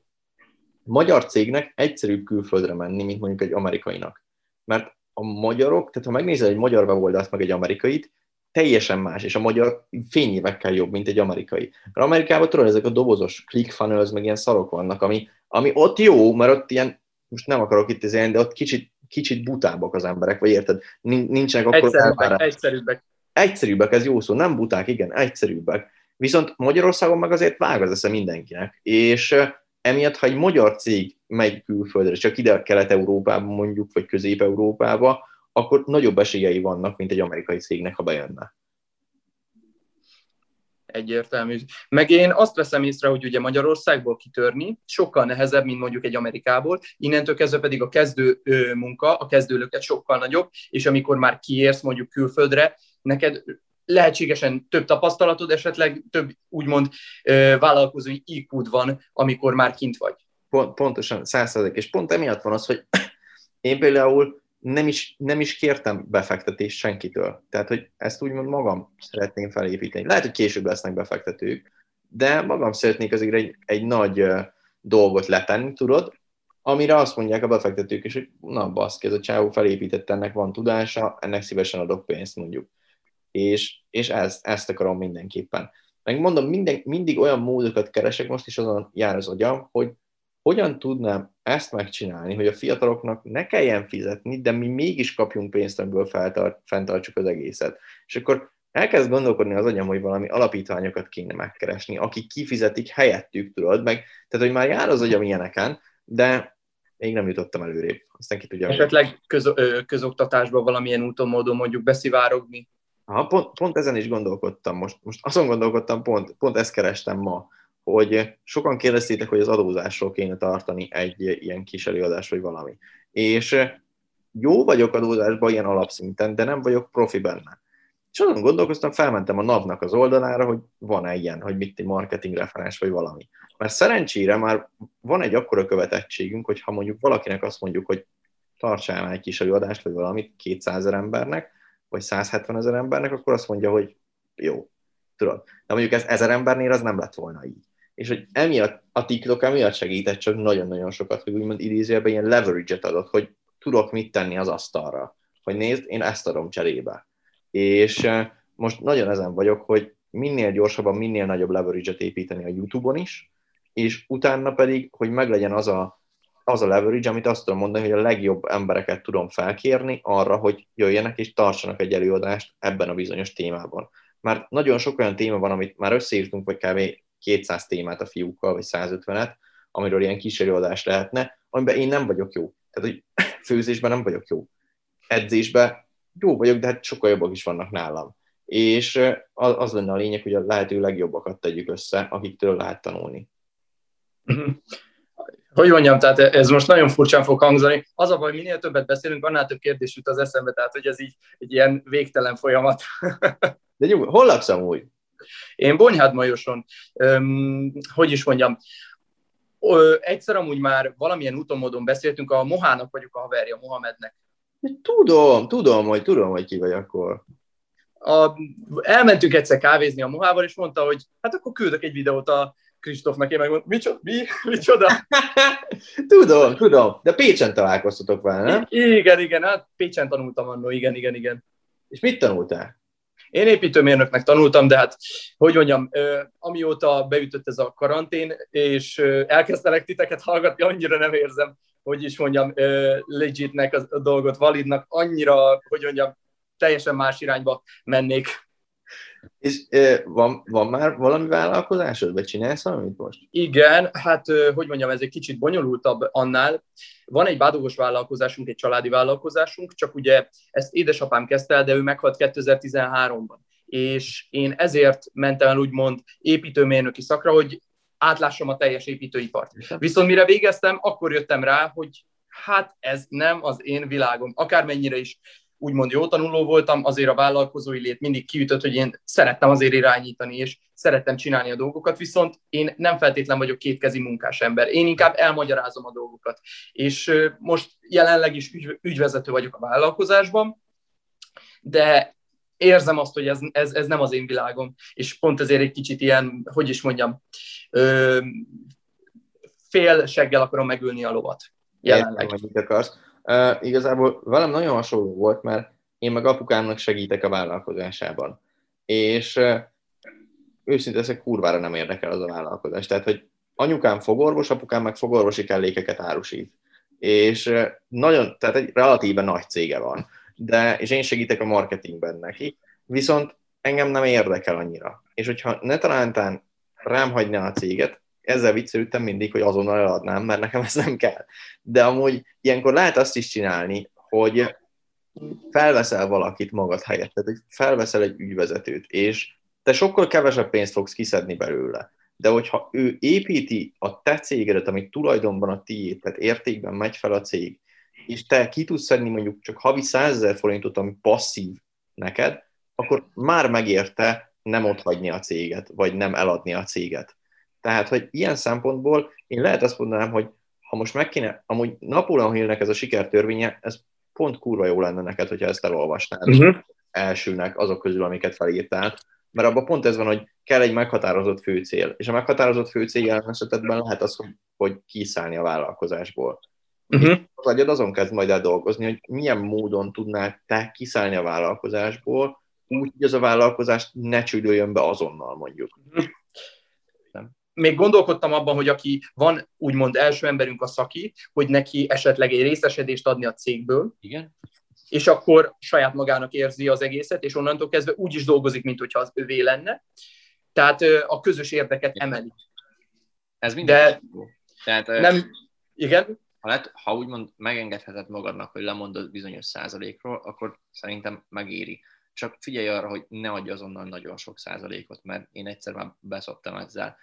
magyar cégnek egyszerűbb külföldre menni, mint mondjuk egy amerikainak. Mert a magyarok, tehát ha megnézel egy magyar weboldalt, meg egy amerikait, teljesen más, és a magyar fényévekkel jobb, mint egy amerikai. Mert Amerikában tudod, ezek a dobozos ClickFunnels, meg ilyen szarok vannak, ami, ami ott jó, mert ott ilyen, most nem akarok itt izélni, de ott kicsit, kicsit butábbak az emberek, vagy érted? Nincsenek akkor egyszerűbbek, egyszerűbbek. Egyszerűbbek, ez jó szó, nem buták, igen, egyszerűbbek. Viszont Magyarországon meg azért vág az esze mindenkinek, és emiatt, ha egy magyar cég megy külföldre, csak ide Kelet-Európába mondjuk, vagy Közép-Európába, akkor nagyobb esélyei vannak, mint egy amerikai cégnek, ha bejönne. Egyértelmű. Meg én azt veszem észre, hogy ugye Magyarországból kitörni sokkal nehezebb, mint mondjuk egy Amerikából, innentől kezdve pedig a kezdő munka, a kezdőlöket sokkal nagyobb, és amikor már kiérsz mondjuk külföldre, neked lehetségesen több tapasztalatod, esetleg több úgymond vállalkozói iq van, amikor már kint vagy. Pont, pontosan, százszerzek, és pont emiatt van az, hogy én például nem is, nem is kértem befektetést senkitől. Tehát, hogy ezt úgymond magam szeretném felépíteni. Lehet, hogy később lesznek befektetők, de magam szeretnék azért egy, egy nagy dolgot letenni, tudod, amire azt mondják a befektetők is, hogy na baszki, ez a csávó felépített, ennek van tudása, ennek szívesen adok pénzt mondjuk. És, és ezt, ezt akarom mindenképpen. Meg mondom, minden, mindig olyan módokat keresek, most is azon jár az agyam, hogy hogyan tudnám ezt megcsinálni, hogy a fiataloknak ne kelljen fizetni, de mi mégis kapjunk pénzt, amiből feltart, fenntartsuk az egészet. És akkor elkezd gondolkodni az agyam, hogy valami alapítványokat kéne megkeresni, akik kifizetik helyettük, tudod, meg, tehát hogy már jár az agyam ilyeneken, de még nem jutottam előrébb. Aztán ki tudja. Esetleg köz, közoktatásban valamilyen úton, módon mondjuk beszivárogni? Ha, pont, pont ezen is gondolkodtam most. Most azon gondolkodtam, pont, pont ezt kerestem ma, hogy sokan kérdeztétek, hogy az adózásról kéne tartani egy ilyen kis előadás, vagy valami. És jó vagyok adózásban ilyen alapszinten, de nem vagyok profi benne. És azon gondolkoztam, felmentem a NAV-nak az oldalára, hogy van-e ilyen, hogy mit egy marketing referens, vagy valami. Mert szerencsére már van egy akkora követettségünk, hogy ha mondjuk valakinek azt mondjuk, hogy tartsál egy kis előadást, vagy valamit 200 ezer embernek, vagy 170 ezer embernek, akkor azt mondja, hogy jó, tudod. De mondjuk ez ezer embernél az nem lett volna így és hogy emiatt, a TikTok emiatt segített csak nagyon-nagyon sokat, hogy úgymond idézőjelben ilyen leverage-et adott, hogy tudok mit tenni az asztalra, hogy nézd, én ezt adom cserébe. És most nagyon ezen vagyok, hogy minél gyorsabban, minél nagyobb leverage-et építeni a YouTube-on is, és utána pedig, hogy meglegyen az a, az a leverage, amit azt tudom mondani, hogy a legjobb embereket tudom felkérni arra, hogy jöjjenek és tartsanak egy előadást ebben a bizonyos témában. Mert nagyon sok olyan téma van, amit már összeírtunk, vagy kb. 200 témát a fiúkkal, vagy 150-et, amiről ilyen kis előadás lehetne, amiben én nem vagyok jó. Tehát, hogy főzésben nem vagyok jó. Edzésben jó vagyok, de hát sokkal jobbak is vannak nálam. És az lenne a lényeg, hogy a lehető legjobbakat tegyük össze, akiktől lehet tanulni. Hogy mondjam, tehát ez most nagyon furcsán fog hangzani. Az a baj, minél többet beszélünk, annál több kérdés jut az eszembe, tehát hogy ez így egy ilyen végtelen folyamat. De nyugodt, hol laksz amúgy? Én Bonyhádmajoson, öm, hogy is mondjam, ö, egyszer amúgy már valamilyen úton módon beszéltünk, a Mohának vagyok a haverja, Mohamednek. Tudom, tudom, hogy tudom, hogy ki vagy akkor. A, elmentünk egyszer kávézni a Mohával, és mondta, hogy hát akkor küldök egy videót a Kristófnak, én megmondtam, micsoda? Mi? Micsoda? tudom, tudom, de Pécsen találkoztatok vele, nem? Igen, igen, hát Pécsen tanultam annó, igen, igen, igen. És mit tanultál? Én építőmérnöknek tanultam, de hát, hogy mondjam, amióta beütött ez a karantén, és elkezdtelek titeket hallgatni, annyira nem érzem, hogy is mondjam, legitnek a dolgot, validnak, annyira, hogy mondjam, teljesen más irányba mennék. És van, van már valami vállalkozásod, vagy csinálsz valamit most? Igen, hát hogy mondjam, ez egy kicsit bonyolultabb annál. Van egy bádogos vállalkozásunk, egy családi vállalkozásunk, csak ugye ezt édesapám kezdte el, de ő meghalt 2013-ban. És én ezért mentem el úgymond építőmérnöki szakra, hogy átlássam a teljes építőipart. Viszont mire végeztem, akkor jöttem rá, hogy hát ez nem az én világom. Akármennyire is úgymond jó tanuló voltam, azért a vállalkozói lét mindig kiütött, hogy én szerettem azért irányítani, és szerettem csinálni a dolgokat, viszont én nem feltétlen vagyok kétkezi munkás ember. Én inkább elmagyarázom a dolgokat. És most jelenleg is ügy, ügyvezető vagyok a vállalkozásban, de érzem azt, hogy ez, ez, ez nem az én világom, és pont ezért egy kicsit ilyen, hogy is mondjam, ö, fél seggel akarom megülni a lovat jelenleg. Értem, akarsz. Uh, igazából velem nagyon hasonló volt, mert én meg apukámnak segítek a vállalkozásában. És uh, őszintén ezek kurvára nem érdekel az a vállalkozás. Tehát, hogy anyukám fogorvos, apukám meg fogorvosi kellékeket árusít. És nagyon, tehát egy relatíve nagy cége van. De, és én segítek a marketingben neki. Viszont engem nem érdekel annyira. És hogyha ne talántán rám hagyná a céget, ezzel viccelődtem mindig, hogy azonnal eladnám, mert nekem ez nem kell. De amúgy ilyenkor lehet azt is csinálni, hogy felveszel valakit magad helyett, tehát hogy felveszel egy ügyvezetőt, és te sokkal kevesebb pénzt fogsz kiszedni belőle. De hogyha ő építi a te cégedet, ami tulajdonban a tiéd, tehát értékben megy fel a cég, és te ki tudsz szedni mondjuk csak havi 100 ezer forintot, ami passzív neked, akkor már megérte nem ott hagyni a céget, vagy nem eladni a céget. Tehát, hogy ilyen szempontból én lehet azt mondanám, hogy ha most meg kéne, amúgy Napoleon Hillnek ez a sikertörvénye, ez pont kurva jó lenne neked, hogyha ezt elolvasnád uh-huh. elsőnek azok közül, amiket felírtál, mert abban pont ez van, hogy kell egy meghatározott főcél, és a meghatározott főcél jelen esetben lehet az, hogy, hogy kiszállni a vállalkozásból. Uh-huh. Az agyad azon kezd majd el dolgozni, hogy milyen módon tudnál te kiszállni a vállalkozásból, úgy, hogy az a vállalkozás ne csődüljön be azonnal mondjuk. Uh-huh még gondolkodtam abban, hogy aki van úgymond első emberünk a szaki, hogy neki esetleg egy részesedést adni a cégből, Igen. és akkor saját magának érzi az egészet, és onnantól kezdve úgy is dolgozik, mint hogyha az övé lenne. Tehát a közös érdeket emeli. Ez minden. De Tehát, nem, igen? Ha, lett, ha úgymond megengedheted magadnak, hogy lemondod bizonyos százalékról, akkor szerintem megéri. Csak figyelj arra, hogy ne adj azonnal nagyon sok százalékot, mert én egyszer már beszoptam ezzel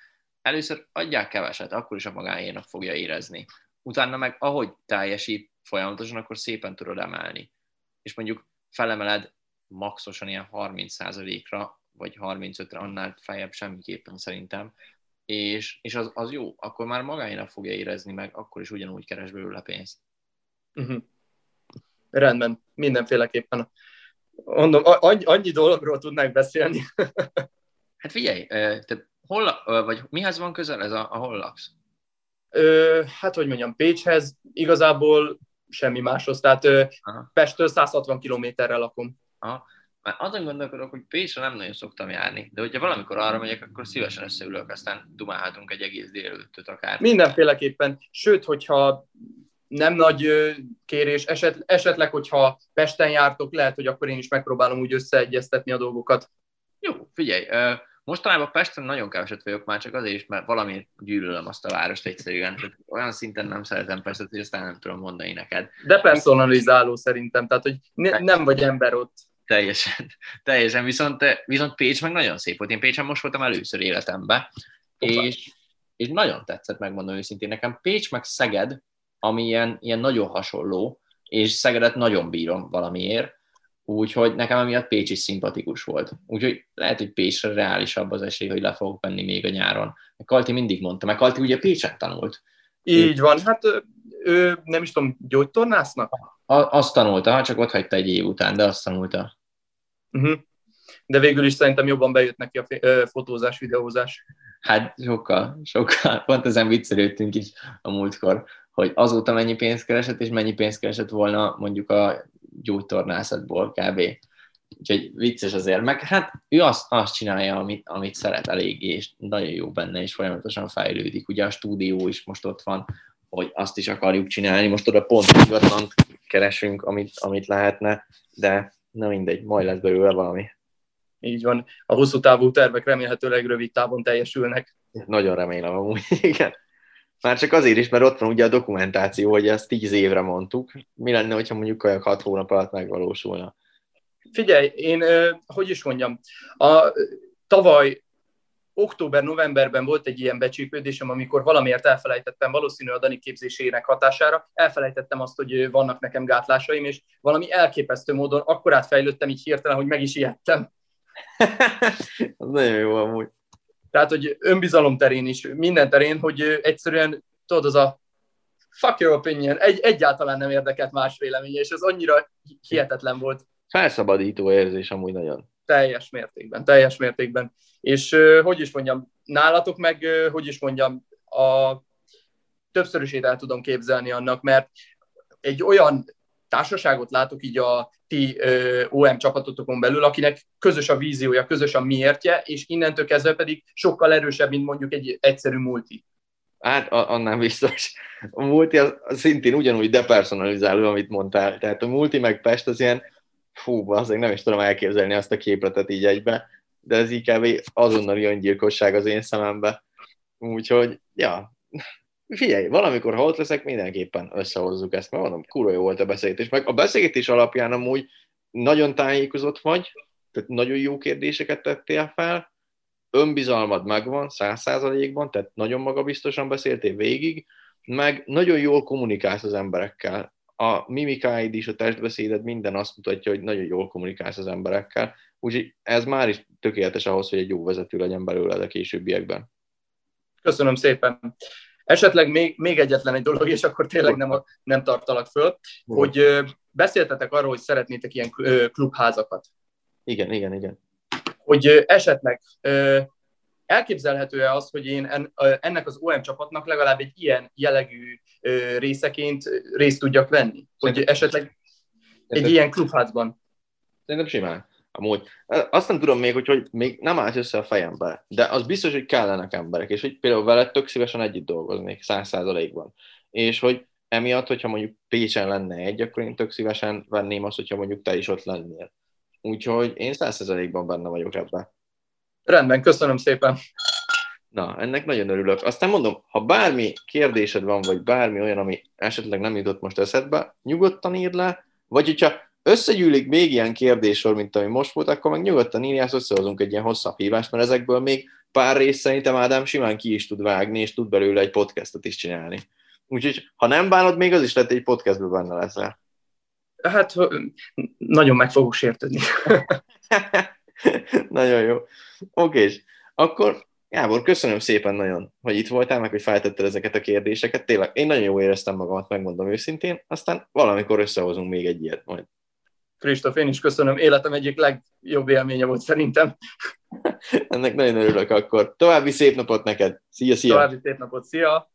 először adják keveset, akkor is a magáénak fogja érezni. Utána meg, ahogy teljesít folyamatosan, akkor szépen tudod emelni. És mondjuk felemeled maxosan ilyen 30%-ra, vagy 35-re, annál feljebb semmiképpen szerintem, és, és az, az jó, akkor már magáénak fogja érezni, meg akkor is ugyanúgy keres belőle pénzt. Uh-huh. Rendben, mindenféleképpen. Mondom, annyi, annyi dologról tudnánk beszélni. hát figyelj, tehát hol, vagy mihez van közel ez a, a hol laksz? Ö, hát, hogy mondjam, Pécshez igazából semmi máshoz, tehát ö, Pesttől 160 kilométerre lakom. Aha. Már azon gondolkodok, hogy Pécsre nem nagyon szoktam járni, de hogyha valamikor arra megyek, akkor szívesen összeülök, aztán dumálhatunk egy egész délelőttöt akár. Mindenféleképpen, sőt, hogyha nem nagy kérés, eset, esetleg, hogyha Pesten jártok, lehet, hogy akkor én is megpróbálom úgy összeegyeztetni a dolgokat. Jó, figyelj, Mostanában Pesten nagyon keveset vagyok már, csak azért is, mert valami gyűlölöm azt a várost egyszerűen. Tehát olyan szinten nem szeretem Pestet, hogy aztán nem tudom mondani neked. De personalizáló szerintem, tehát hogy ne, nem vagy ember ott. Teljesen, teljesen. Viszont, viszont Pécs meg nagyon szép volt. Én Pécsen most voltam először életemben, és, és nagyon tetszett, megmondom őszintén. Nekem Pécs meg Szeged, ami ilyen, ilyen nagyon hasonló, és Szegedet nagyon bírom valamiért, úgyhogy nekem emiatt Pécs is szimpatikus volt. Úgyhogy lehet, hogy Pécsre reálisabb az esély, hogy le fogok venni még a nyáron. Kalti mindig mondta, meg Kalti ugye Pécsen tanult. Így van, hát ő nem is tudom, gyógytornásznak? A, azt tanulta, csak ott hagyta egy év után, de azt tanulta. Uh-huh. De végül is szerintem jobban bejött neki a fotózás, videózás. Hát sokkal, sokkal. Pont ezen viccelődtünk is a múltkor, hogy azóta mennyi pénzt keresett, és mennyi pénzt keresett volna mondjuk a gyógytornászatból kb. Úgyhogy vicces azért. Meg hát ő azt, azt csinálja, amit, amit szeret eléggé, és nagyon jó benne, és folyamatosan fejlődik. Ugye a stúdió is most ott van, hogy azt is akarjuk csinálni. Most oda pont ingatlant keresünk, amit, amit lehetne, de na mindegy, majd lesz belőle valami. Így van. A hosszú távú tervek remélhetőleg rövid távon teljesülnek. Nagyon remélem amúgy, igen. Már csak azért is, mert ott van ugye a dokumentáció, hogy ezt tíz évre mondtuk. Mi lenne, hogyha mondjuk olyan hat hónap alatt megvalósulna? Figyelj, én, hogy is mondjam, a, tavaly október-novemberben volt egy ilyen becsípődésem, amikor valamiért elfelejtettem, valószínű a Dani képzésének hatására, elfelejtettem azt, hogy vannak nekem gátlásaim, és valami elképesztő módon akkor átfejlődtem így hirtelen, hogy meg is ijedtem. az nagyon jó amúgy. Tehát, hogy önbizalom terén is, minden terén, hogy egyszerűen, tudod, az a fuck your opinion, egy, egyáltalán nem érdekelt más véleménye, és ez annyira hihetetlen volt. Felszabadító érzés amúgy nagyon. Teljes mértékben, teljes mértékben. És hogy is mondjam, nálatok meg, hogy is mondjam, a többszörösét el tudom képzelni annak, mert egy olyan társaságot látok így a ti ö, OM csapatotokon belül, akinek közös a víziója, közös a miértje, és innentől kezdve pedig sokkal erősebb, mint mondjuk egy egyszerű multi. Hát annál biztos. A multi az, az szintén ugyanúgy depersonalizáló, amit mondtál. Tehát a multi meg Pest az ilyen, fú, azért nem is tudom elképzelni azt a képletet így egybe, de ez így kb. azonnali öngyilkosság az én szemembe. Úgyhogy, ja, figyelj, valamikor, ha ott leszek, mindenképpen összehozzuk ezt, mert mondom, kurva jó volt a beszélgetés. Meg a beszélgetés alapján amúgy nagyon tájékozott vagy, tehát nagyon jó kérdéseket tettél fel, önbizalmad megvan száz százalékban, tehát nagyon magabiztosan beszéltél végig, meg nagyon jól kommunikálsz az emberekkel. A mimikáid is, a testbeszéded, minden azt mutatja, hogy nagyon jól kommunikálsz az emberekkel, úgyhogy ez már is tökéletes ahhoz, hogy egy jó vezető legyen belőled a későbbiekben. Köszönöm szépen. Esetleg még, még egyetlen egy dolog, és akkor tényleg nem, nem tartalak föl, hogy beszéltetek arról, hogy szeretnétek ilyen klubházakat. Igen, igen, igen. Hogy esetleg elképzelhető-e az, hogy én ennek az OM csapatnak legalább egy ilyen jellegű részeként részt tudjak venni? Hogy esetleg egy ilyen klubházban? Szerintem simán. Amúgy. Azt nem tudom még, hogy, hogy még nem állt össze a fejembe, de az biztos, hogy kellenek emberek, és hogy például veled tök szívesen együtt dolgoznék, száz százalékban. És hogy emiatt, hogyha mondjuk Pécsen lenne egy, akkor én tök szívesen venném azt, hogyha mondjuk te is ott lennél. Úgyhogy én száz százalékban benne vagyok ebben. Rendben, köszönöm szépen. Na, ennek nagyon örülök. Aztán mondom, ha bármi kérdésed van, vagy bármi olyan, ami esetleg nem jutott most eszedbe, nyugodtan írd le, vagy hogyha összegyűlik még ilyen kérdésor, mint ami most volt, akkor meg nyugodtan írjál, összehozunk egy ilyen hosszabb hívást, mert ezekből még pár rész szerintem Ádám simán ki is tud vágni, és tud belőle egy podcastot is csinálni. Úgyhogy, ha nem bánod, még az is lett egy podcastből benne leszel. Hát, nagyon meg fogok sértődni. nagyon jó. Oké, és akkor Gábor, köszönöm szépen nagyon, hogy itt voltál, meg hogy feltetted ezeket a kérdéseket. Tényleg, én nagyon jól éreztem magamat, megmondom őszintén, aztán valamikor összehozunk még egy ilyet majd. Kristóf, én is köszönöm. Életem egyik legjobb élménye volt szerintem. Ennek nagyon örülök akkor. További szép napot neked. Szia, szia! További szép napot, szia!